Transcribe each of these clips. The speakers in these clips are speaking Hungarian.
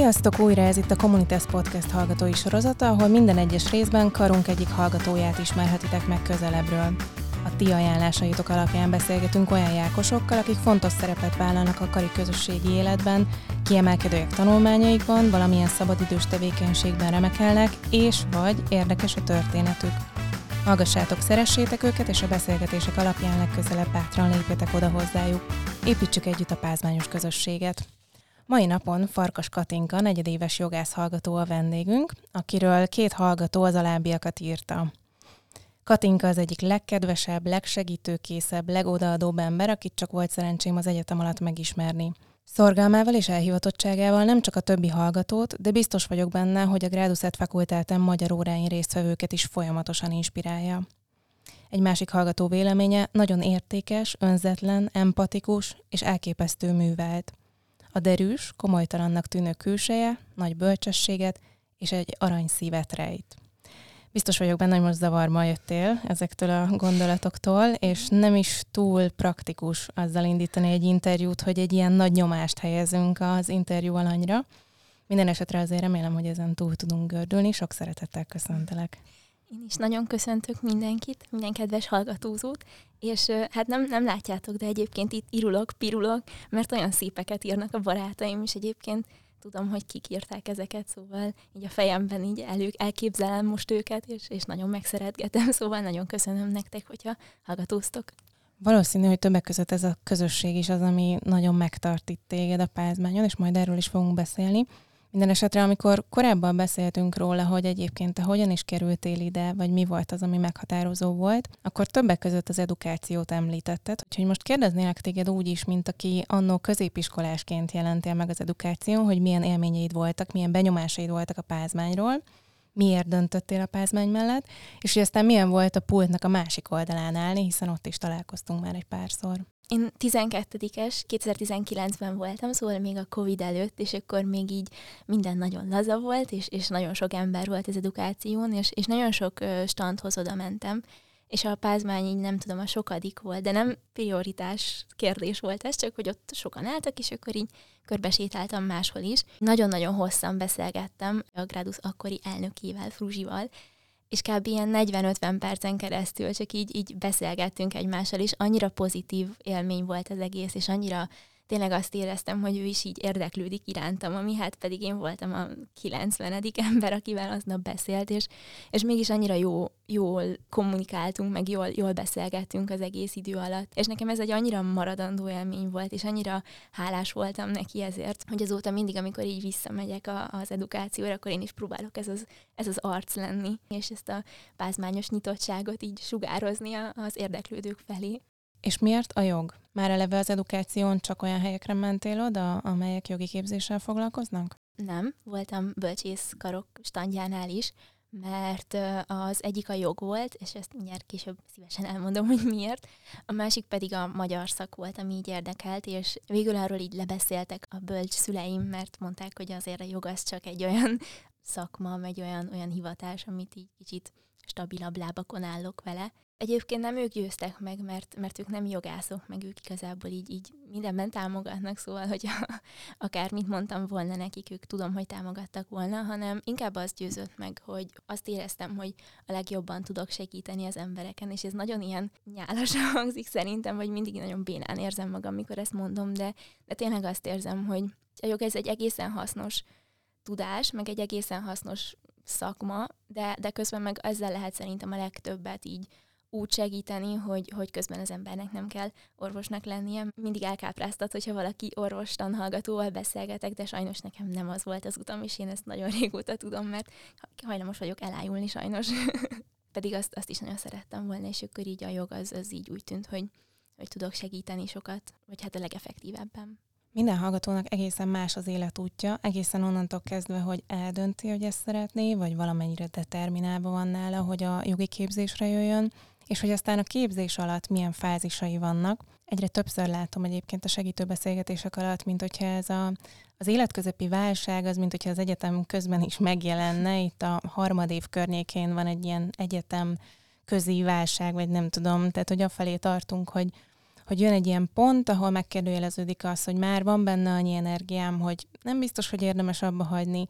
Sziasztok! Újra ez itt a Communitas Podcast hallgatói sorozata, ahol minden egyes részben karunk egyik hallgatóját ismerhetitek meg közelebbről. A ti ajánlásaitok alapján beszélgetünk olyan jákosokkal, akik fontos szerepet vállalnak a kari közösségi életben, kiemelkedőek tanulmányaikban, valamilyen szabadidős tevékenységben remekelnek, és vagy érdekes a történetük. Hallgassátok, szeressétek őket, és a beszélgetések alapján legközelebb bátran lépjetek oda hozzájuk. Építsük együtt a pázmányos közösséget. Mai napon Farkas Katinka, negyedéves jogász hallgató a vendégünk, akiről két hallgató az alábbiakat írta. Katinka az egyik legkedvesebb, legsegítőkészebb, legodaadóbb ember, akit csak volt szerencsém az egyetem alatt megismerni. Szorgalmával és elhivatottságával nem csak a többi hallgatót, de biztos vagyok benne, hogy a Gráduszet fakultáten magyar óráin résztvevőket is folyamatosan inspirálja. Egy másik hallgató véleménye nagyon értékes, önzetlen, empatikus és elképesztő művelt. A derűs, komolytalannak tűnő külseje, nagy bölcsességet és egy aranyszívet rejt. Biztos vagyok benne, hogy most zavarba jöttél ezektől a gondolatoktól, és nem is túl praktikus azzal indítani egy interjút, hogy egy ilyen nagy nyomást helyezünk az interjú alanyra. Minden esetre azért remélem, hogy ezen túl tudunk gördülni. Sok szeretettel köszöntelek. Én is nagyon köszöntök mindenkit, minden kedves hallgatózót, és hát nem, nem látjátok, de egyébként itt irulok, pirulok, mert olyan szépeket írnak a barátaim, és egyébként tudom, hogy kik írták ezeket, szóval így a fejemben így elő, elképzelem most őket, és, és nagyon megszeretgetem, szóval nagyon köszönöm nektek, hogyha hallgatóztok. Valószínű, hogy többek között ez a közösség is az, ami nagyon megtart itt téged a pázmányon, és majd erről is fogunk beszélni. Minden esetre, amikor korábban beszéltünk róla, hogy egyébként te hogyan is kerültél ide, vagy mi volt az, ami meghatározó volt, akkor többek között az edukációt említetted. Úgyhogy most kérdeznélek téged úgy is, mint aki annó középiskolásként jelentél meg az edukáción, hogy milyen élményeid voltak, milyen benyomásaid voltak a pázmányról, miért döntöttél a pázmány mellett, és hogy aztán milyen volt a pultnak a másik oldalán állni, hiszen ott is találkoztunk már egy párszor. Én 12-es, 2019-ben voltam, szóval még a Covid előtt, és akkor még így minden nagyon laza volt, és, és nagyon sok ember volt az edukáción, és, és nagyon sok standhoz oda mentem, és a pázmány így nem tudom, a sokadik volt, de nem prioritás kérdés volt ez, csak hogy ott sokan álltak, és akkor így körbesétáltam máshol is. Nagyon-nagyon hosszan beszélgettem a Gradus akkori elnökével, Fruzsival, és kb. ilyen 40-50 percen keresztül csak így, így beszélgettünk egymással, és annyira pozitív élmény volt az egész, és annyira tényleg azt éreztem, hogy ő is így érdeklődik irántam, ami hát pedig én voltam a 90. ember, akivel aznap beszélt, és, és mégis annyira jó, jól kommunikáltunk, meg jól, jól beszélgettünk az egész idő alatt. És nekem ez egy annyira maradandó élmény volt, és annyira hálás voltam neki ezért, hogy azóta mindig, amikor így visszamegyek a, az edukációra, akkor én is próbálok ez az, ez az arc lenni, és ezt a pázmányos nyitottságot így sugározni az érdeklődők felé. És miért a jog? Már eleve az edukáción csak olyan helyekre mentél oda, amelyek jogi képzéssel foglalkoznak? Nem, voltam bölcsészkarok standjánál is, mert az egyik a jog volt, és ezt mindjárt később szívesen elmondom, hogy miért. A másik pedig a magyar szak volt, ami így érdekelt, és végül arról így lebeszéltek a bölcs szüleim, mert mondták, hogy azért a jog az csak egy olyan szakma, egy olyan, olyan hivatás, amit így kicsit stabilabb lábakon állok vele. Egyébként nem ők győztek meg, mert, mert ők nem jogászok, meg ők igazából így, így mindenben támogatnak, szóval, hogy akármit mondtam volna nekik, ők tudom, hogy támogattak volna, hanem inkább az győzött meg, hogy azt éreztem, hogy a legjobban tudok segíteni az embereken, és ez nagyon ilyen nyálasan hangzik szerintem, vagy mindig nagyon bénán érzem magam, amikor ezt mondom, de, de tényleg azt érzem, hogy a jog ez egy egészen hasznos tudás, meg egy egészen hasznos szakma, de, de közben meg ezzel lehet szerintem a legtöbbet így úgy segíteni, hogy, hogy közben az embernek nem kell orvosnak lennie. Mindig elkápráztat, hogyha valaki orvos tanhallgatóval beszélgetek, de sajnos nekem nem az volt az utam, és én ezt nagyon régóta tudom, mert hajlamos vagyok elájulni sajnos. Pedig azt, azt is nagyon szerettem volna, és akkor így a jog az, az így úgy tűnt, hogy, hogy tudok segíteni sokat, vagy hát a legeffektívebben. Minden hallgatónak egészen más az életútja, egészen onnantól kezdve, hogy eldönti, hogy ezt szeretné, vagy valamennyire determinálva van nála, hogy a jogi képzésre jöjjön, és hogy aztán a képzés alatt milyen fázisai vannak. Egyre többször látom egyébként a segítő beszélgetések alatt, mint hogyha ez a, az életközepi válság, az mint hogyha az egyetem közben is megjelenne. Itt a harmadév környékén van egy ilyen egyetem közi válság, vagy nem tudom, tehát hogy afelé tartunk, hogy hogy jön egy ilyen pont, ahol megkérdőjeleződik az, hogy már van benne annyi energiám, hogy nem biztos, hogy érdemes abba hagyni,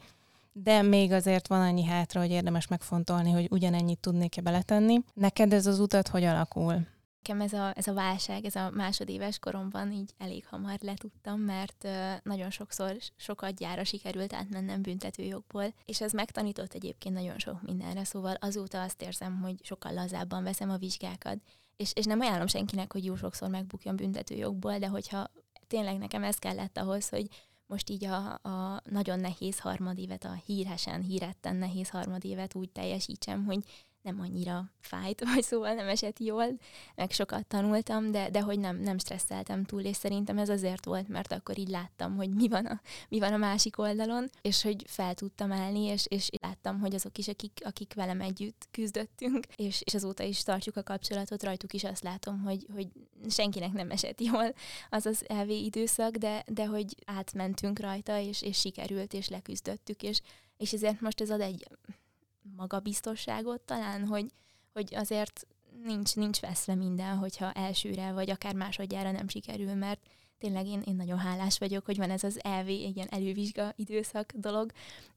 de még azért van annyi hátra, hogy érdemes megfontolni, hogy ugyanennyit tudnék-e beletenni. Neked ez az utat hogy alakul? Nekem ez a, ez a válság, ez a másodéves koromban így elég hamar letudtam, mert nagyon sokszor sokat gyára sikerült átmennem büntetőjogból, és ez megtanított egyébként nagyon sok mindenre, szóval azóta azt érzem, hogy sokkal lazábban veszem a vizsgákat. És, és nem ajánlom senkinek, hogy jó sokszor megbukjon büntetőjogból, de hogyha tényleg nekem ez kellett ahhoz, hogy most így a, a nagyon nehéz harmadévet, a híresen, híretten nehéz harmadévet úgy teljesítsem, hogy nem annyira fájt, vagy szóval nem esett jól, meg sokat tanultam, de, de hogy nem, nem stresszeltem túl, és szerintem ez azért volt, mert akkor így láttam, hogy mi van a, mi van a másik oldalon, és hogy fel tudtam állni, és, és láttam, hogy azok is, akik, akik velem együtt küzdöttünk, és, és azóta is tartjuk a kapcsolatot, rajtuk is azt látom, hogy, hogy senkinek nem esett jól az az LV időszak, de, de hogy átmentünk rajta, és, és sikerült, és leküzdöttük, és, és ezért most ez ad egy magabiztosságot talán, hogy, hogy azért nincs, nincs veszve minden, hogyha elsőre vagy akár másodjára nem sikerül, mert tényleg én, én nagyon hálás vagyok, hogy van ez az egy ilyen elővizsga időszak dolog,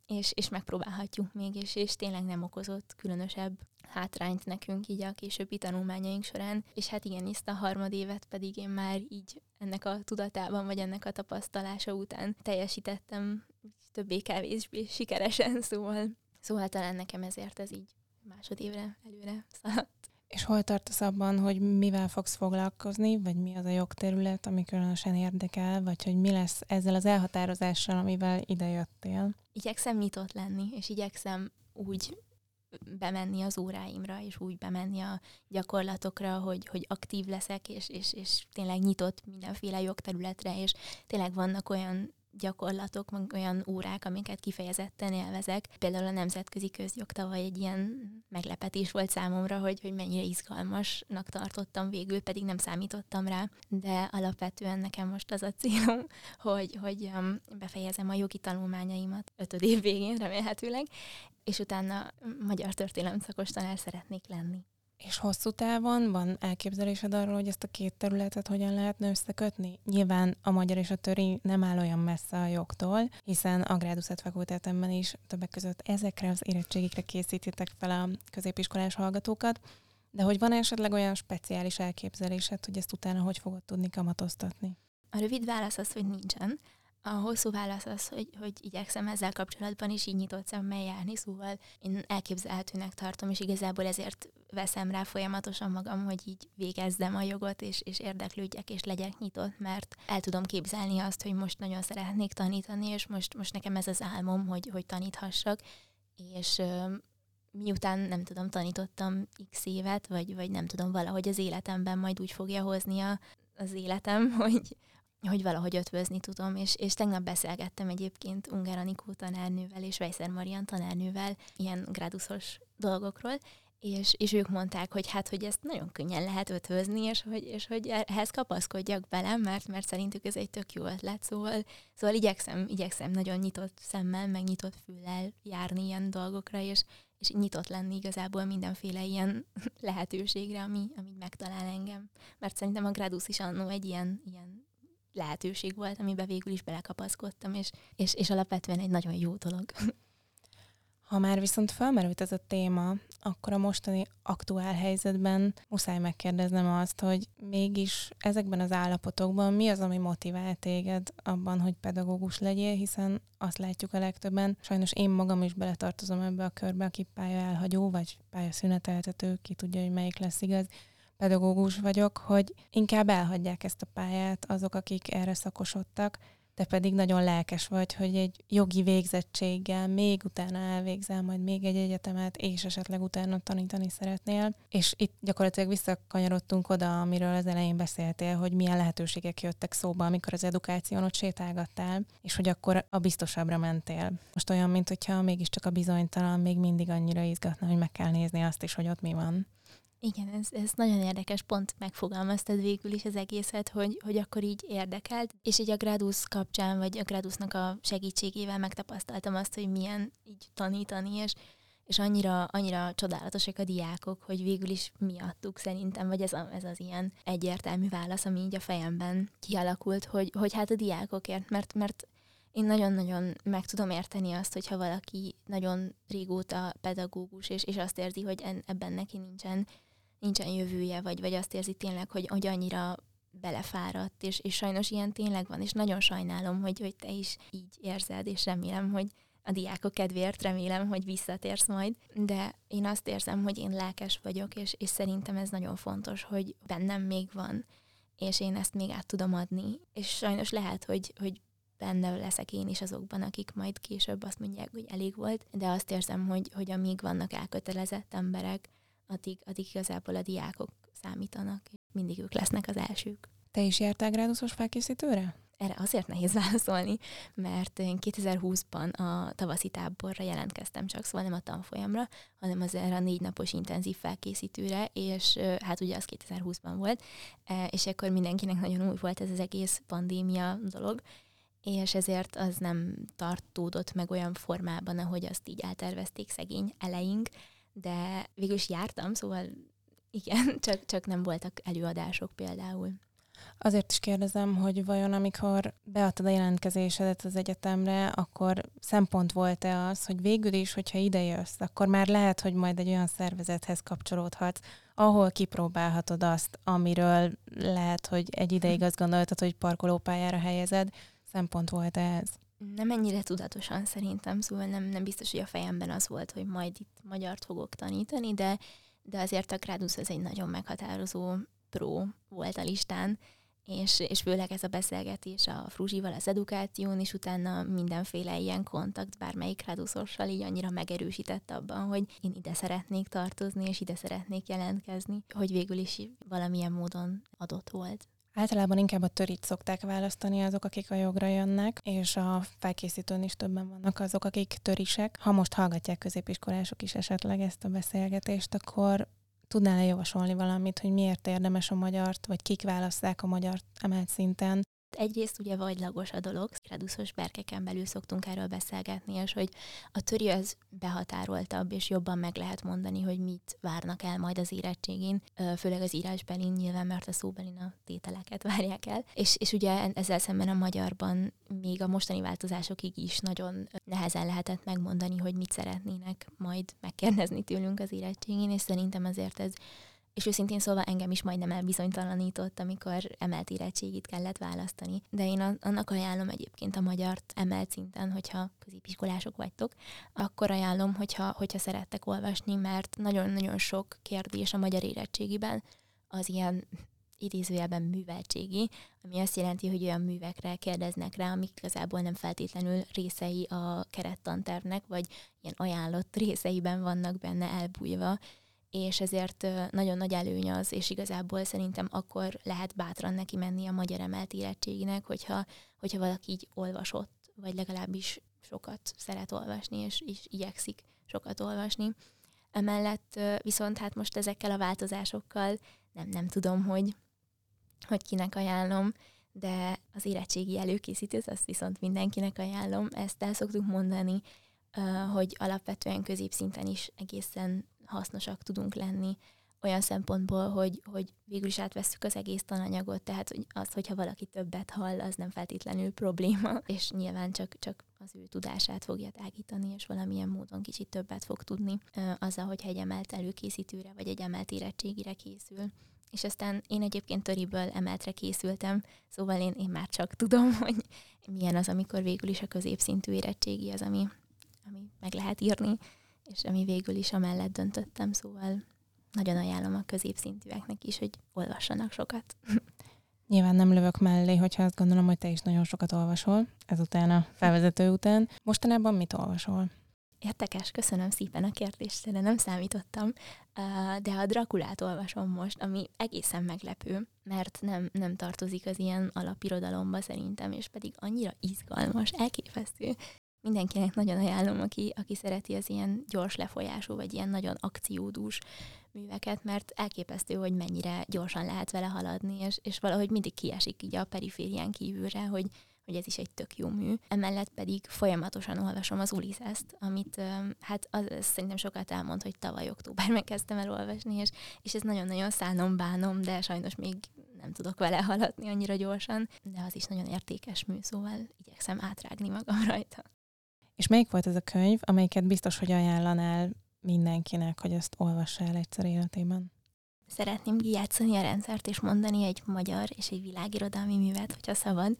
és, és megpróbálhatjuk még, és, és tényleg nem okozott különösebb hátrányt nekünk így a későbbi tanulmányaink során. És hát igen, ezt a harmadévet pedig én már így ennek a tudatában, vagy ennek a tapasztalása után teljesítettem többé-kevésbé sikeresen, szóval Szóval talán nekem ezért ez így másodévre előre szaladt. És hol tartasz abban, hogy mivel fogsz foglalkozni, vagy mi az a jogterület, ami különösen érdekel, vagy hogy mi lesz ezzel az elhatározással, amivel idejöttél? Igyekszem nyitott lenni, és igyekszem úgy bemenni az óráimra, és úgy bemenni a gyakorlatokra, hogy, hogy aktív leszek, és, és, és tényleg nyitott mindenféle jogterületre, és tényleg vannak olyan gyakorlatok, meg olyan órák, amiket kifejezetten élvezek. Például a nemzetközi közjog tavaly egy ilyen meglepetés volt számomra, hogy, hogy mennyire izgalmasnak tartottam végül, pedig nem számítottam rá, de alapvetően nekem most az a célom, hogy, hogy um, befejezem a jogi tanulmányaimat ötöd év végén remélhetőleg, és utána magyar történelem szakos tanár szeretnék lenni. És hosszú távon van elképzelésed arról, hogy ezt a két területet hogyan lehetne összekötni? Nyilván a magyar és a töri nem áll olyan messze a jogtól, hiszen a Gráduszat fakultátemben is többek között ezekre az érettségikre készítitek fel a középiskolás hallgatókat, de hogy van esetleg olyan speciális elképzelésed, hogy ezt utána hogy fogod tudni kamatoztatni? A rövid válasz az, hogy nincsen. A hosszú válasz az, hogy, hogy igyekszem ezzel kapcsolatban is így nyitott szemmel járni, szóval én elképzelhetőnek tartom, és igazából ezért veszem rá folyamatosan magam, hogy így végezzem a jogot, és, és érdeklődjek, és legyek nyitott, mert el tudom képzelni azt, hogy most nagyon szeretnék tanítani, és most, most nekem ez az álmom, hogy, hogy taníthassak, és miután nem tudom, tanítottam x évet, vagy, vagy nem tudom, valahogy az életemben majd úgy fogja hozni a, az életem, hogy, hogy valahogy ötvözni tudom, és, és tegnap beszélgettem egyébként Ungár Anikó tanárnővel és Vejszer Marian tanárnővel ilyen graduszos dolgokról, és, és ők mondták, hogy hát, hogy ezt nagyon könnyen lehet ötvözni, és hogy, és hogy ehhez kapaszkodjak bele, mert, mert szerintük ez egy tök jó ötlet, szóval, szóval igyekszem, igyekszem nagyon nyitott szemmel, meg nyitott füllel járni ilyen dolgokra, és, és nyitott lenni igazából mindenféle ilyen lehetőségre, ami, ami megtalál engem. Mert szerintem a Gradus is annó egy ilyen, ilyen lehetőség volt, amiben végül is belekapaszkodtam, és, és, és alapvetően egy nagyon jó dolog. Ha már viszont felmerült ez a téma, akkor a mostani aktuál helyzetben muszáj megkérdeznem azt, hogy mégis ezekben az állapotokban mi az, ami motivál téged abban, hogy pedagógus legyél, hiszen azt látjuk a legtöbben, sajnos én magam is beletartozom ebbe a körbe, aki pálya elhagyó, vagy pálya szüneteltető, ki tudja, hogy melyik lesz igaz, pedagógus vagyok, hogy inkább elhagyják ezt a pályát azok, akik erre szakosodtak, te pedig nagyon lelkes vagy, hogy egy jogi végzettséggel még utána elvégzel majd még egy egyetemet, és esetleg utána tanítani szeretnél. És itt gyakorlatilag visszakanyarodtunk oda, amiről az elején beszéltél, hogy milyen lehetőségek jöttek szóba, amikor az edukáción ott sétálgattál, és hogy akkor a biztosabbra mentél. Most olyan, mint hogyha mégiscsak a bizonytalan még mindig annyira izgatna, hogy meg kell nézni azt is, hogy ott mi van. Igen, ez, ez nagyon érdekes, pont megfogalmaztad végül is az egészet, hogy, hogy akkor így érdekelt, és így a Gradus kapcsán, vagy a Gradusnak a segítségével megtapasztaltam azt, hogy milyen így tanítani, és, és annyira, annyira csodálatosak a diákok, hogy végül is miattuk szerintem, vagy ez, a, ez az ilyen egyértelmű válasz, ami így a fejemben kialakult, hogy, hogy hát a diákokért, mert, mert én nagyon-nagyon meg tudom érteni azt, hogyha valaki nagyon régóta pedagógus, és, és azt érzi, hogy en, ebben neki nincsen, nincsen jövője, vagy, vagy azt érzi tényleg, hogy, hogy annyira belefáradt, és, és sajnos ilyen tényleg van, és nagyon sajnálom, hogy, hogy te is így érzed, és remélem, hogy a diákok kedvéért remélem, hogy visszatérsz majd, de én azt érzem, hogy én lelkes vagyok, és, és szerintem ez nagyon fontos, hogy bennem még van, és én ezt még át tudom adni, és sajnos lehet, hogy, hogy benne leszek én is azokban, akik majd később azt mondják, hogy elég volt, de azt érzem, hogy, hogy amíg vannak elkötelezett emberek, addig, addig igazából a diákok számítanak, és mindig ők lesznek az elsők. Te is jártál gráduszos felkészítőre? Erre azért nehéz válaszolni, mert én 2020-ban a tavaszi táborra jelentkeztem csak, szóval nem a tanfolyamra, hanem az erre a négy napos intenzív felkészítőre, és hát ugye az 2020-ban volt, e, és akkor mindenkinek nagyon új volt ez az egész pandémia dolog, és ezért az nem tartódott meg olyan formában, ahogy azt így eltervezték szegény eleink, de végül is jártam, szóval igen, csak, csak nem voltak előadások például. Azért is kérdezem, hogy vajon amikor beadtad a jelentkezésedet az egyetemre, akkor szempont volt-e az, hogy végül is, hogyha ide jössz, akkor már lehet, hogy majd egy olyan szervezethez kapcsolódhatsz, ahol kipróbálhatod azt, amiről lehet, hogy egy ideig azt gondoltad, hogy parkolópályára helyezed, szempont volt ez? Nem ennyire tudatosan szerintem, szóval nem, nem biztos, hogy a fejemben az volt, hogy majd itt magyart fogok tanítani, de, de azért a Gradus az egy nagyon meghatározó pro volt a listán, és, és főleg ez a beszélgetés a Fruzsival az edukáción, és utána mindenféle ilyen kontakt bármelyik ráduszossal így annyira megerősített abban, hogy én ide szeretnék tartozni, és ide szeretnék jelentkezni, hogy végül is valamilyen módon adott volt. Általában inkább a törit szokták választani azok, akik a jogra jönnek, és a felkészítőn is többen vannak azok, akik törisek. Ha most hallgatják középiskolások is esetleg ezt a beszélgetést, akkor tudnál-e javasolni valamit, hogy miért érdemes a magyart, vagy kik választák a magyart emelt szinten, Egyrészt ugye vagylagos a dolog, reduszos berkeken belül szoktunk erről beszélgetni, és hogy a töri az behatároltabb, és jobban meg lehet mondani, hogy mit várnak el majd az érettségén, főleg az írásbelin nyilván, mert a szóbelin a tételeket várják el. És, és ugye ezzel szemben a magyarban még a mostani változásokig is nagyon nehezen lehetett megmondani, hogy mit szeretnének majd megkérdezni tőlünk az érettségén, és szerintem azért ez és őszintén szóval engem is majdnem elbizonytalanított, amikor emelt érettségit kellett választani. De én annak ajánlom egyébként a magyart emelt szinten, hogyha középiskolások vagytok, akkor ajánlom, hogyha, hogyha szerettek olvasni, mert nagyon-nagyon sok kérdés a magyar érettségiben az ilyen idézőjelben műveltségi, ami azt jelenti, hogy olyan művekre kérdeznek rá, amik igazából nem feltétlenül részei a kerettantervnek, vagy ilyen ajánlott részeiben vannak benne elbújva, és ezért nagyon nagy előny az, és igazából szerintem akkor lehet bátran neki menni a magyar emelt érettséginek, hogyha, hogyha valaki így olvasott, vagy legalábbis sokat szeret olvasni, és, és igyekszik sokat olvasni. Emellett viszont hát most ezekkel a változásokkal nem, nem tudom, hogy, hogy kinek ajánlom, de az érettségi előkészítőt azt viszont mindenkinek ajánlom. Ezt el szoktuk mondani, hogy alapvetően középszinten is egészen hasznosak tudunk lenni olyan szempontból, hogy, hogy végül is átvesszük az egész tananyagot, tehát hogy az, hogyha valaki többet hall, az nem feltétlenül probléma, és nyilván csak, csak az ő tudását fogja tágítani, és valamilyen módon kicsit többet fog tudni azzal, hogyha egy emelt előkészítőre, vagy egy emelt érettségire készül. És aztán én egyébként töriből emeltre készültem, szóval én, én már csak tudom, hogy milyen az, amikor végül is a középszintű érettségi az, ami, ami meg lehet írni, és ami végül is amellett döntöttem, szóval nagyon ajánlom a középszintűeknek is, hogy olvassanak sokat. Nyilván nem lövök mellé, hogyha azt gondolom, hogy te is nagyon sokat olvasol, ezután a felvezető után. Mostanában mit olvasol? Értekes, köszönöm szépen a kérdést, de nem számítottam, de a Drakulát olvasom most, ami egészen meglepő, mert nem, nem tartozik az ilyen alapirodalomba szerintem, és pedig annyira izgalmas, elképesztő mindenkinek nagyon ajánlom, aki, aki szereti az ilyen gyors lefolyású, vagy ilyen nagyon akciódús műveket, mert elképesztő, hogy mennyire gyorsan lehet vele haladni, és, és valahogy mindig kiesik így a periférián kívülre, hogy, hogy ez is egy tök jó mű. Emellett pedig folyamatosan olvasom az Ulysses-t, amit hát az, az szerintem sokat elmond, hogy tavaly októberben kezdtem el olvasni, és, és ez nagyon-nagyon szánom bánom, de sajnos még nem tudok vele haladni annyira gyorsan, de az is nagyon értékes mű, szóval igyekszem átrágni magam rajta. És melyik volt ez a könyv, amelyiket biztos, hogy ajánlanál mindenkinek, hogy ezt olvassa el egyszer életében? Szeretném kijátszani a rendszert és mondani egy magyar és egy világirodalmi művet, hogyha szabad.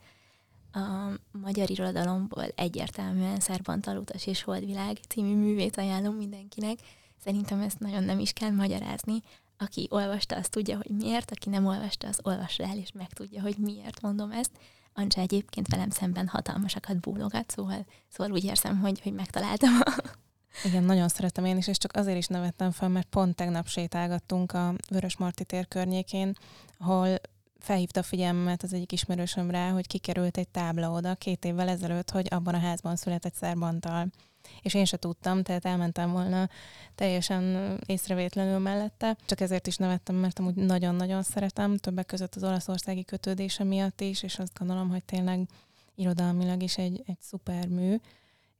A magyar irodalomból egyértelműen Szerbantal utas és Holdvilág című művét ajánlom mindenkinek. Szerintem ezt nagyon nem is kell magyarázni. Aki olvasta, az tudja, hogy miért, aki nem olvasta, az olvassa el, és megtudja, hogy miért mondom ezt. Ancsa egyébként velem szemben hatalmasakat bólogat, szóval, szóval úgy érzem, hogy, hogy megtaláltam a, igen, nagyon szeretem én is, és csak azért is nevettem fel, mert pont tegnap sétálgattunk a Vörös Marti tér környékén, ahol felhívta a figyelmemet az egyik ismerősöm rá, hogy kikerült egy tábla oda két évvel ezelőtt, hogy abban a házban született Szerbantal. És én se tudtam, tehát elmentem volna teljesen észrevétlenül mellette. Csak ezért is nevettem, mert amúgy nagyon-nagyon szeretem, többek között az olaszországi kötődése miatt is, és azt gondolom, hogy tényleg irodalmilag is egy, egy szuper mű.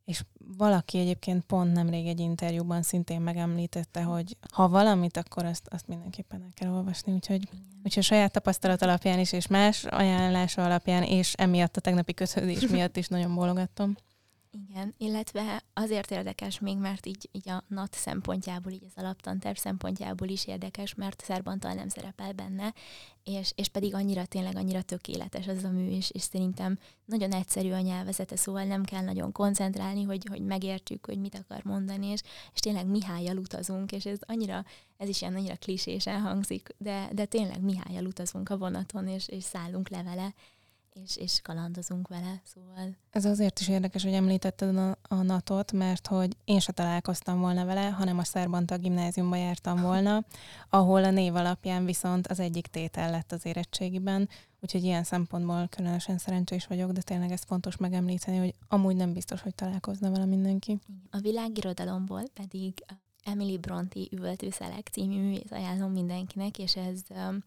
És valaki egyébként pont nemrég egy interjúban szintén megemlítette, hogy ha valamit, akkor azt, azt mindenképpen el kell olvasni. Úgyhogy, úgyhogy saját tapasztalat alapján is, és más ajánlása alapján, és emiatt a tegnapi kötődés miatt is nagyon bólogattam. Igen, illetve azért érdekes még, mert így, így a NAT szempontjából, így az alaptanterv szempontjából is érdekes, mert Szerbantal nem szerepel benne, és, és pedig annyira tényleg annyira tökéletes az a mű, és, és szerintem nagyon egyszerű a nyelvezete, szóval nem kell nagyon koncentrálni, hogy, hogy megértsük, hogy mit akar mondani, és, és tényleg Mihályjal utazunk, és ez annyira, ez is ilyen annyira klisésen hangzik, de, de tényleg Mihályjal utazunk a vonaton, és, és szállunk le vele, és, és kalandozunk vele, szóval... Ez azért is érdekes, hogy említetted a, a natot, mert hogy én se találkoztam volna vele, hanem a Szerbanta gimnáziumba jártam volna, ahol a név alapján viszont az egyik tétel lett az érettségiben, úgyhogy ilyen szempontból különösen szerencsés vagyok, de tényleg ez fontos megemlíteni, hogy amúgy nem biztos, hogy találkozna vele mindenki. A világirodalomból pedig Emily Bronte üvöltőszelek című művét ajánlom mindenkinek, és ez um,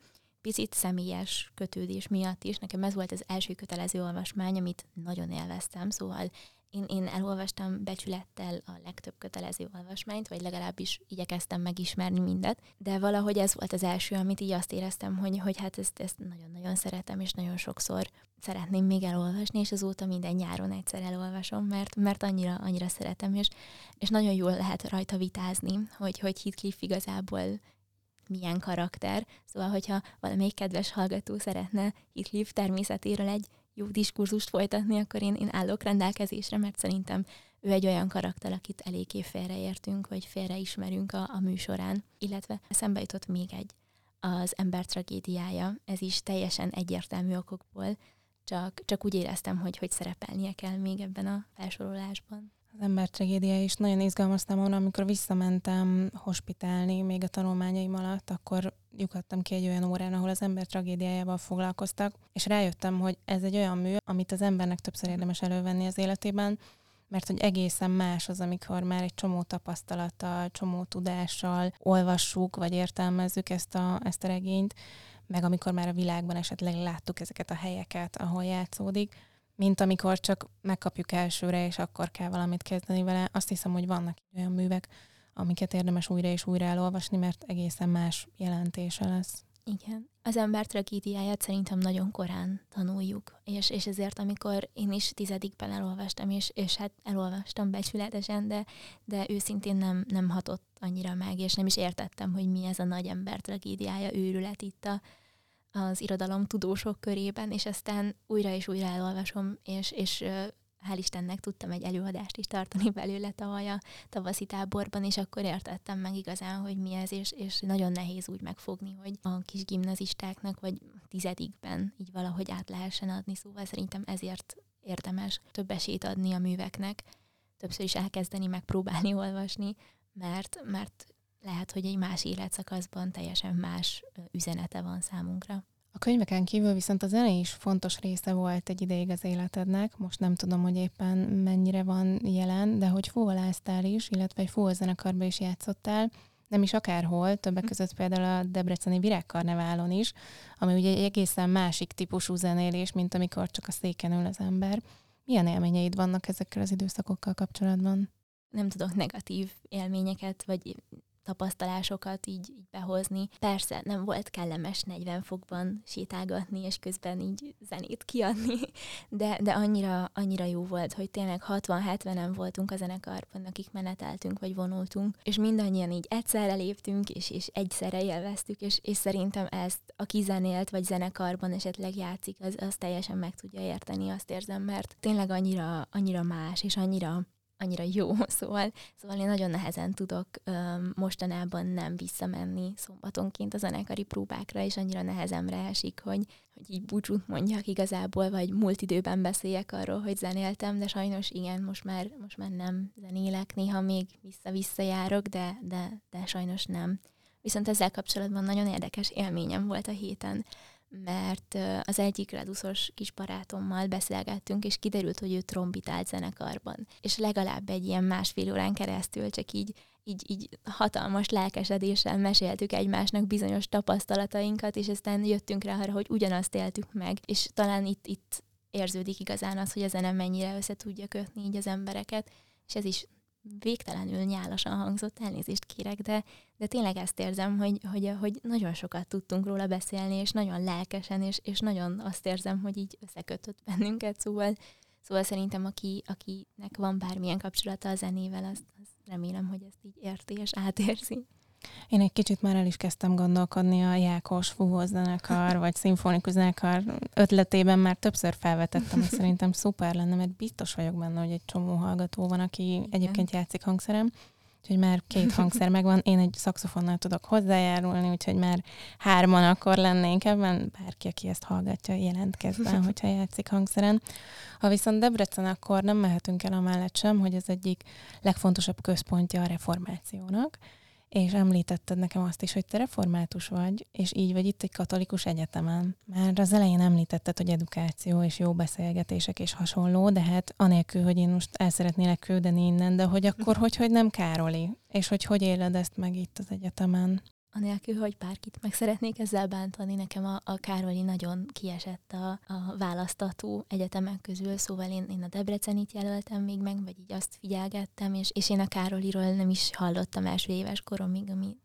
picit személyes kötődés miatt is. Nekem ez volt az első kötelező olvasmány, amit nagyon élveztem, szóval én, én elolvastam becsülettel a legtöbb kötelező olvasmányt, vagy legalábbis igyekeztem megismerni mindet, de valahogy ez volt az első, amit így azt éreztem, hogy, hogy hát ezt, ezt nagyon-nagyon szeretem, és nagyon sokszor szeretném még elolvasni, és azóta minden nyáron egyszer elolvasom, mert, mert annyira, annyira szeretem, és, és nagyon jól lehet rajta vitázni, hogy, hogy Heathcliff igazából milyen karakter. Szóval, hogyha valamelyik kedves hallgató szeretne Heathcliff természetéről egy jó diskurzust folytatni, akkor én, én állok rendelkezésre, mert szerintem ő egy olyan karakter, akit eléggé félreértünk, vagy félreismerünk a, a műsorán. Illetve eszembe jutott még egy, az ember tragédiája. Ez is teljesen egyértelmű okokból, csak, csak úgy éreztem, hogy, hogy szerepelnie kell még ebben a felsorolásban az ember tragédia is nagyon izgalmas számomra, amikor visszamentem hospitálni még a tanulmányaim alatt, akkor lyukadtam ki egy olyan órán, ahol az ember tragédiájával foglalkoztak, és rájöttem, hogy ez egy olyan mű, amit az embernek többször érdemes elővenni az életében, mert hogy egészen más az, amikor már egy csomó tapasztalattal, csomó tudással olvassuk, vagy értelmezzük ezt a, ezt a regényt, meg amikor már a világban esetleg láttuk ezeket a helyeket, ahol játszódik, mint amikor csak megkapjuk elsőre, és akkor kell valamit kezdeni vele. Azt hiszem, hogy vannak olyan művek, amiket érdemes újra és újra elolvasni, mert egészen más jelentése lesz. Igen. Az ember tragédiáját szerintem nagyon korán tanuljuk, és, és ezért, amikor én is tizedikben elolvastam, és, és hát elolvastam becsületesen, de, de őszintén nem, nem hatott annyira meg, és nem is értettem, hogy mi ez a nagy ember tragédiája, őrület itt a, az irodalom tudósok körében, és aztán újra és újra elolvasom, és, és hál' Istennek tudtam egy előadást is tartani belőle tavaly a tavaszi táborban, és akkor értettem meg igazán, hogy mi ez, és, és nagyon nehéz úgy megfogni, hogy a kis gimnazistáknak, vagy tizedikben így valahogy át lehessen adni, szóval szerintem ezért érdemes több esélyt adni a műveknek, többször is elkezdeni megpróbálni olvasni, mert, mert lehet, hogy egy más életszakaszban teljesen más üzenete van számunkra. A könyveken kívül viszont a zene is fontos része volt egy ideig az életednek. Most nem tudom, hogy éppen mennyire van jelen, de hogy fúvaláztál is, illetve egy fúval zenekarba is játszottál. nem is akárhol, többek hm. között például a Debreceni Virágkarneválon is, ami ugye egy egészen másik típusú zenélés, mint amikor csak a széken ül az ember. Milyen élményeid vannak ezekkel az időszakokkal kapcsolatban? Nem tudok negatív élményeket, vagy tapasztalásokat így, így behozni. Persze nem volt kellemes 40 fokban sétálgatni, és közben így zenét kiadni, de, de annyira, annyira jó volt, hogy tényleg 60-70-en voltunk a zenekarban, akik meneteltünk, vagy vonultunk, és mindannyian így egyszerre léptünk, és, és egyszerre élveztük, és, és szerintem ezt, aki zenélt, vagy zenekarban esetleg játszik, az, az teljesen meg tudja érteni, azt érzem, mert tényleg annyira, annyira más, és annyira annyira jó, szóval, szóval én nagyon nehezen tudok um, mostanában nem visszamenni szombatonként a zenekari próbákra, és annyira nehezemre esik, hogy, hogy így búcsút mondjak igazából, vagy múlt időben beszéljek arról, hogy zenéltem, de sajnos igen, most már, most már nem zenélek, néha még vissza-vissza járok, de, de, de sajnos nem. Viszont ezzel kapcsolatban nagyon érdekes élményem volt a héten mert az egyik reduszos kis barátommal beszélgettünk, és kiderült, hogy ő trombitált zenekarban. És legalább egy ilyen másfél órán keresztül csak így, így, így hatalmas lelkesedéssel meséltük egymásnak bizonyos tapasztalatainkat, és aztán jöttünk rá arra, hogy ugyanazt éltük meg. És talán itt, itt érződik igazán az, hogy a zene mennyire össze tudja kötni így az embereket, és ez is végtelenül nyálasan hangzott, elnézést kérek, de, de tényleg ezt érzem, hogy, hogy, hogy nagyon sokat tudtunk róla beszélni, és nagyon lelkesen, és, és nagyon azt érzem, hogy így összekötött bennünket, szóval, szóval szerintem aki, akinek van bármilyen kapcsolata a zenével, azt, azt remélem, hogy ezt így érti és átérzi. Én egy kicsit már el is kezdtem gondolkodni a Jákos zenekar, vagy szimfonikus zenekar ötletében már többször felvetettem, hogy szerintem szuper lenne, mert biztos vagyok benne, hogy egy csomó hallgató van, aki Igen. egyébként játszik hangszerem, úgyhogy már két hangszer megvan, én egy szakszofonnal tudok hozzájárulni, úgyhogy már hárman akkor lennénk ebben, bárki, aki ezt hallgatja, jelentkezzen, hogyha játszik hangszeren. Ha viszont Debrecen, akkor nem mehetünk el amellett sem, hogy az egyik legfontosabb központja a reformációnak, és említetted nekem azt is, hogy te református vagy, és így vagy itt egy katolikus egyetemen. Már az elején említetted, hogy edukáció és jó beszélgetések és hasonló, de hát anélkül, hogy én most el szeretnélek küldeni innen, de hogy akkor hogy, hogy nem Károli, és hogy hogy éled ezt meg itt az egyetemen? Anélkül, hogy bárkit meg szeretnék ezzel bántani, nekem a, a Károli nagyon kiesett a, a választató egyetemek közül, szóval én, én a Debrecenit jelöltem még meg, vagy így azt figyelgettem, és, és én a Károliról nem is hallottam első éves koromig, ami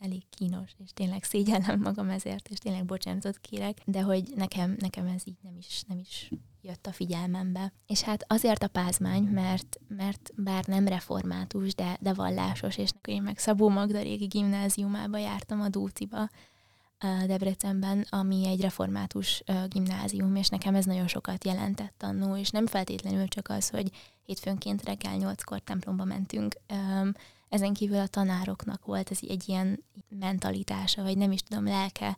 elég kínos, és tényleg szégyellem magam ezért, és tényleg bocsánatot kérek, de hogy nekem, nekem ez így nem is, nem is jött a figyelmembe. És hát azért a pázmány, mert, mert bár nem református, de, de vallásos, és én meg Szabó Magda régi gimnáziumába jártam a Dúciba, Debrecenben, ami egy református gimnázium, és nekem ez nagyon sokat jelentett annó, és nem feltétlenül csak az, hogy hétfőnként reggel nyolckor templomba mentünk, ezen kívül a tanároknak volt ez egy ilyen mentalitása, vagy nem is tudom, lelke,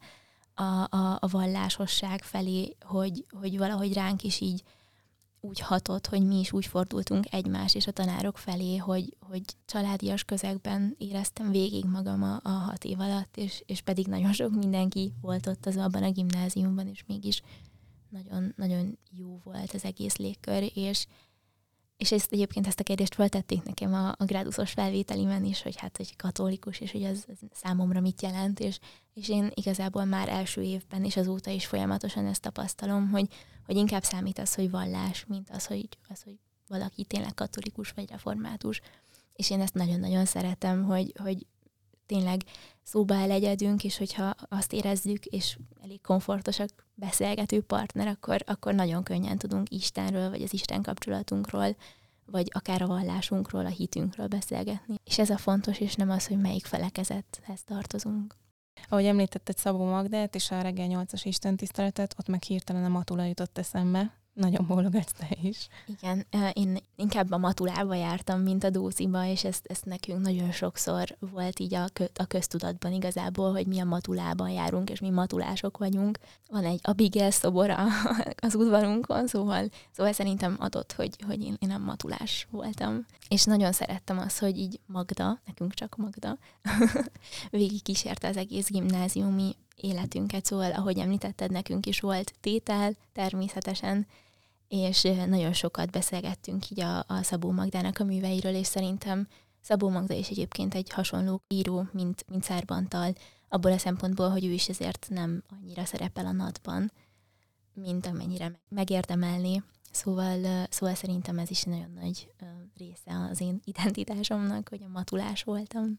a, a, a vallásosság felé, hogy, hogy valahogy ránk is így úgy hatott, hogy mi is úgy fordultunk egymás és a tanárok felé, hogy, hogy családias közegben éreztem végig magam a, a hat év alatt, és, és pedig nagyon sok mindenki volt ott az abban a gimnáziumban, és mégis nagyon, nagyon jó volt az egész légkör, és, és ezt egyébként ezt a kérdést feltették nekem a, a gráduszos felvételimen is, hogy hát, hogy katolikus, és hogy az, az számomra mit jelent, és, és én igazából már első évben, és azóta is folyamatosan ezt tapasztalom, hogy, hogy inkább számít az, hogy vallás, mint az, hogy, az, hogy valaki tényleg katolikus vagy református. És én ezt nagyon-nagyon szeretem, hogy, hogy tényleg szóba elegyedünk, és hogyha azt érezzük, és elég komfortosak beszélgető partner, akkor, akkor nagyon könnyen tudunk Istenről, vagy az Isten kapcsolatunkról, vagy akár a vallásunkról, a hitünkről beszélgetni. És ez a fontos, és nem az, hogy melyik felekezethez tartozunk. Ahogy említetted Szabó Magdát és a reggel 8-as istentiszteletet, ott meg hirtelen a Matula jutott eszembe, nagyon bólogatsz te is. Igen, én inkább a matulába jártam, mint a dóziba, és ezt, ezt nekünk nagyon sokszor volt így a, kö, a köztudatban igazából, hogy mi a matulában járunk, és mi matulások vagyunk. Van egy Abigail szobora az udvarunkon, szóval, szóval szerintem adott, hogy, hogy én, én a matulás voltam. És nagyon szerettem azt, hogy így Magda, nekünk csak Magda, végig kísérte az egész gimnáziumi életünket, szóval ahogy említetted, nekünk is volt tétel, természetesen, és nagyon sokat beszélgettünk így a, a Szabó Magdának a műveiről, és szerintem Szabó Magda is egyébként egy hasonló író, mint, mint Szárbantal, abból a szempontból, hogy ő is ezért nem annyira szerepel a natban, mint amennyire megérdemelni. Szóval, szóval szerintem ez is nagyon nagy része az én identitásomnak, hogy a matulás voltam.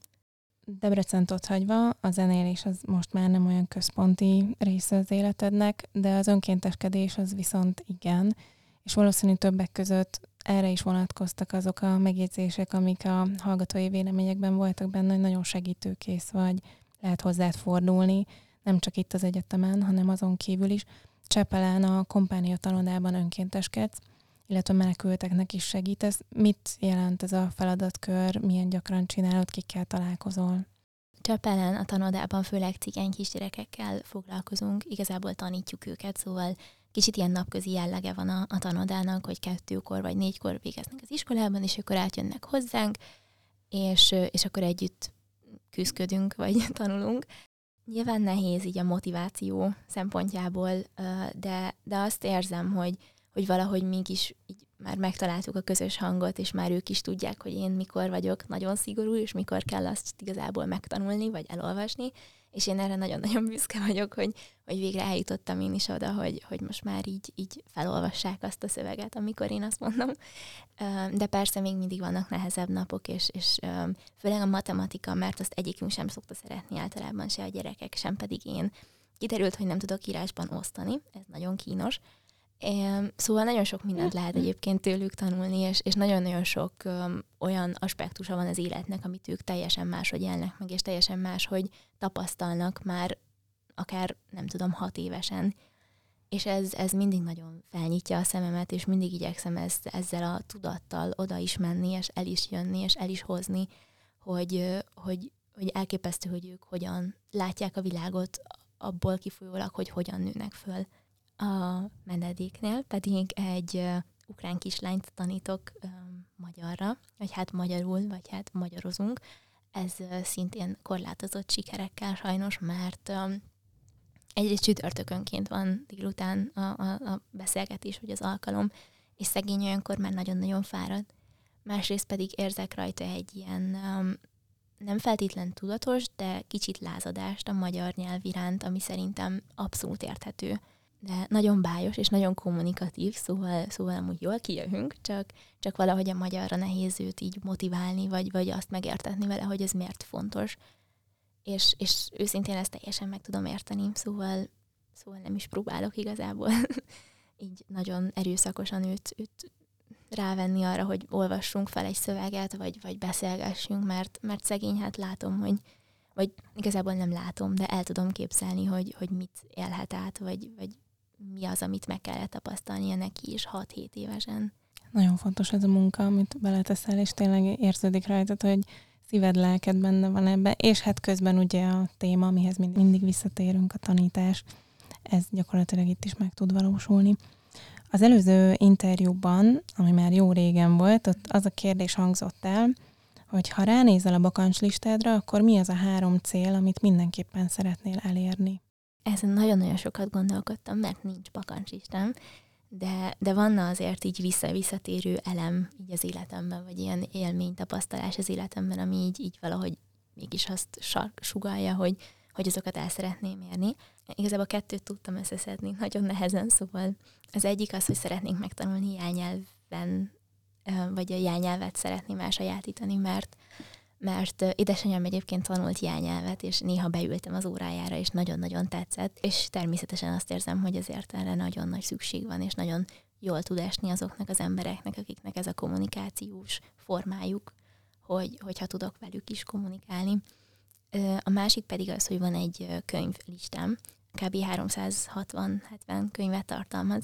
Debrecent ott hagyva, a zenélés az most már nem olyan központi része az életednek, de az önkénteskedés az viszont igen, és valószínű többek között erre is vonatkoztak azok a megjegyzések, amik a hallgatói véleményekben voltak benne, hogy nagyon segítőkész vagy, lehet hozzád fordulni, nem csak itt az egyetemen, hanem azon kívül is. Csepelen a kompánia tanodában önkénteskedsz, illetve menekülteknek is segítesz. Mit jelent ez a feladatkör, milyen gyakran csinálod, kikkel találkozol? Csepelen a tanodában főleg cigány kisgyerekekkel foglalkozunk, igazából tanítjuk őket, szóval kicsit ilyen napközi jellege van a, a tanodának, hogy kettőkor vagy négykor végeznek az iskolában, és akkor átjönnek hozzánk, és, és akkor együtt küzdködünk, vagy tanulunk. Nyilván nehéz így a motiváció szempontjából, de, de azt érzem, hogy, hogy valahogy mégis így már megtaláltuk a közös hangot, és már ők is tudják, hogy én mikor vagyok nagyon szigorú, és mikor kell azt igazából megtanulni, vagy elolvasni, és én erre nagyon-nagyon büszke vagyok, hogy, hogy végre eljutottam én is oda, hogy, hogy most már így, így felolvassák azt a szöveget, amikor én azt mondom. De persze még mindig vannak nehezebb napok, és, és főleg a matematika, mert azt egyikünk sem szokta szeretni általában, se a gyerekek, sem pedig én. Kiderült, hogy nem tudok írásban osztani, ez nagyon kínos, Szóval nagyon sok mindent lehet egyébként tőlük tanulni, és, és nagyon-nagyon sok um, olyan aspektusa van az életnek, amit ők teljesen máshogy élnek meg, és teljesen máshogy tapasztalnak már akár, nem tudom, hat évesen. És ez, ez mindig nagyon felnyitja a szememet, és mindig igyekszem ezt, ezzel a tudattal oda is menni, és el is jönni, és el is hozni, hogy, hogy, hogy elképesztő, hogy ők hogyan látják a világot abból kifolyólag, hogy hogyan nőnek föl. A menedéknél pedig egy ukrán kislányt tanítok magyarra, vagy hát magyarul, vagy hát magyarozunk. Ez szintén korlátozott sikerekkel sajnos, mert egyrészt csütörtökönként van délután a, a, a beszélgetés, vagy az alkalom, és szegény olyankor már nagyon-nagyon fárad. Másrészt pedig érzek rajta egy ilyen nem feltétlen tudatos, de kicsit lázadást a magyar nyelv iránt, ami szerintem abszolút érthető de nagyon bájos és nagyon kommunikatív, szóval, szóval amúgy jól kijövünk, csak, csak valahogy a magyarra nehéz őt így motiválni, vagy, vagy azt megértetni vele, hogy ez miért fontos. És, és őszintén ezt teljesen meg tudom érteni, szóval, szóval nem is próbálok igazából így nagyon erőszakosan őt, őt rávenni arra, hogy olvassunk fel egy szöveget, vagy, vagy beszélgessünk, mert, mert szegény, hát látom, hogy, vagy igazából nem látom, de el tudom képzelni, hogy, hogy mit élhet át, vagy, vagy mi az, amit meg kellett tapasztalnia neki is 6-7 évesen. Nagyon fontos ez a munka, amit beleteszel, és tényleg érződik rajtad, hogy szíved, lelked benne van ebbe, és hát közben ugye a téma, amihez mindig visszatérünk, a tanítás, ez gyakorlatilag itt is meg tud valósulni. Az előző interjúban, ami már jó régen volt, ott az a kérdés hangzott el, hogy ha ránézel a bakancslistádra, akkor mi az a három cél, amit mindenképpen szeretnél elérni? Ezen nagyon-nagyon sokat gondolkodtam, mert nincs bakancsistám, de, de van azért így vissza-visszatérő elem így az életemben, vagy ilyen élmény, tapasztalás az életemben, ami így, így valahogy mégis azt sark, sugalja, hogy, hogy azokat el szeretném érni. Igazából kettőt tudtam összeszedni nagyon nehezen, szóval az egyik az, hogy szeretnénk megtanulni jelnyelven, vagy a jelnyelvet szeretném elsajátítani, mert mert édesanyám egyébként tanult jelnyelvet, és néha beültem az órájára, és nagyon-nagyon tetszett, és természetesen azt érzem, hogy azért erre nagyon nagy szükség van, és nagyon jól tud esni azoknak az embereknek, akiknek ez a kommunikációs formájuk, hogy, hogyha tudok velük is kommunikálni. A másik pedig az, hogy van egy könyvlistám, kb. 360-70 könyvet tartalmaz,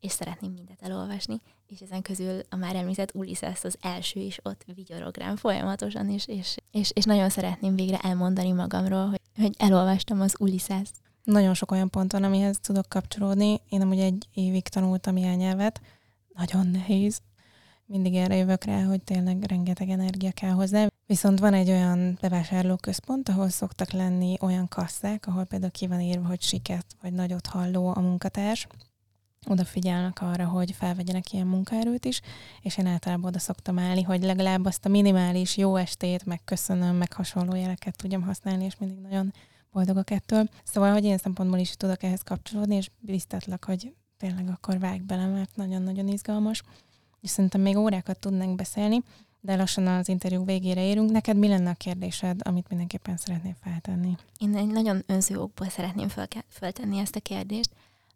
és szeretném mindet elolvasni, és ezen közül a már említett Ulysses az első, és ott vigyorog rám folyamatosan, és, és, és, és nagyon szeretném végre elmondani magamról, hogy, hogy elolvastam az Ulysses. Nagyon sok olyan pont van, amihez tudok kapcsolódni. Én amúgy egy évig tanultam ilyen nyelvet, nagyon nehéz. Mindig erre jövök rá, hogy tényleg rengeteg energia kell hozzá. Viszont van egy olyan bevásárlóközpont, ahol szoktak lenni olyan kasszák, ahol például ki van írva, hogy siket vagy nagyot halló a munkatárs, odafigyelnek arra, hogy felvegyenek ilyen munkaerőt is, és én általában oda szoktam állni, hogy legalább azt a minimális jó estét, meg köszönöm, meg hasonló jeleket tudjam használni, és mindig nagyon boldogok ettől. Szóval, hogy én szempontból is tudok ehhez kapcsolódni, és biztatlak, hogy tényleg akkor vág bele, mert nagyon-nagyon izgalmas. És szerintem még órákat tudnánk beszélni, de lassan az interjú végére érünk. Neked mi lenne a kérdésed, amit mindenképpen szeretnél feltenni? Én egy nagyon önző okból szeretném feltenni ezt a kérdést.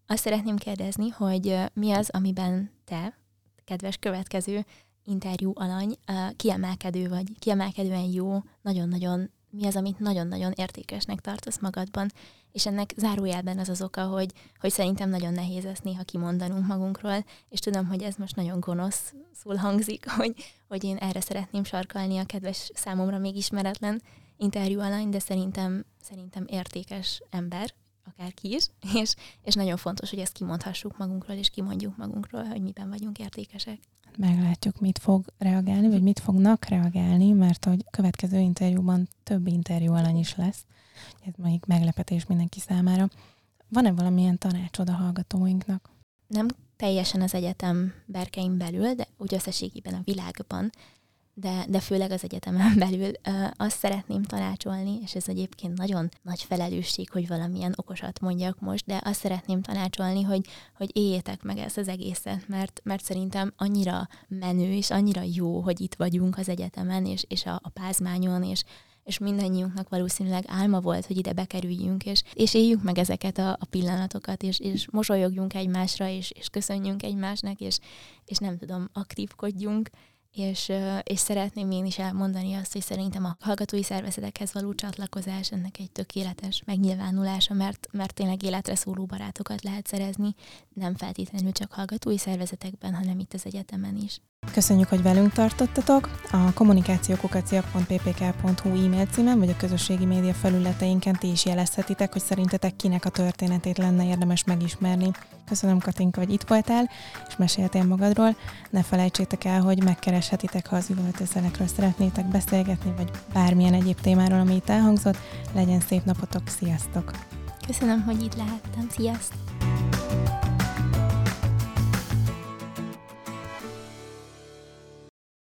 Azt szeretném kérdezni, hogy mi az, amiben te, kedves következő interjú alany, kiemelkedő vagy, kiemelkedően jó, nagyon-nagyon, mi az, amit nagyon-nagyon értékesnek tartasz magadban, és ennek zárójelben az az oka, hogy, hogy szerintem nagyon nehéz ezt néha kimondanunk magunkról, és tudom, hogy ez most nagyon gonosz szól hangzik, hogy, hogy én erre szeretném sarkalni a kedves számomra még ismeretlen interjú alany, de szerintem, szerintem értékes ember, akárki is, és, és nagyon fontos, hogy ezt kimondhassuk magunkról, és kimondjuk magunkról, hogy miben vagyunk értékesek. Meglátjuk, mit fog reagálni, vagy mit fognak reagálni, mert hogy következő interjúban több interjú alany is lesz. Ez még meglepetés mindenki számára. Van-e valamilyen tanácsod a hallgatóinknak? Nem teljesen az egyetem berkein belül, de úgy összességében a világban de, de főleg az egyetemen belül uh, azt szeretném tanácsolni, és ez egyébként nagyon nagy felelősség, hogy valamilyen okosat mondjak most, de azt szeretném tanácsolni, hogy, hogy éljétek meg ezt az egészet, mert, mert szerintem annyira menő, és annyira jó, hogy itt vagyunk az egyetemen, és, és a, a pázmányon, és, és mindannyiunknak valószínűleg álma volt, hogy ide bekerüljünk, és, és éljük meg ezeket a, a pillanatokat, és, és mosolyogjunk egymásra, és, és köszönjünk egymásnak, és, és nem tudom, aktívkodjunk, és, és szeretném én is elmondani azt, hogy szerintem a hallgatói szervezetekhez való csatlakozás ennek egy tökéletes megnyilvánulása, mert, mert tényleg életre szóló barátokat lehet szerezni, nem feltétlenül csak hallgatói szervezetekben, hanem itt az egyetemen is. Köszönjük, hogy velünk tartottatok. A kommunikációkukacia.ppk.hu e-mail címen, vagy a közösségi média felületeinken ti is jelezhetitek, hogy szerintetek kinek a történetét lenne érdemes megismerni. Köszönöm, Katinka, hogy itt voltál, és meséltél magadról. Ne felejtsétek el, hogy megkereshetitek, ha az üvöltőszelekről szeretnétek beszélgetni, vagy bármilyen egyéb témáról, ami itt elhangzott. Legyen szép napotok, sziasztok! Köszönöm, hogy itt lehettem. Sziasztok!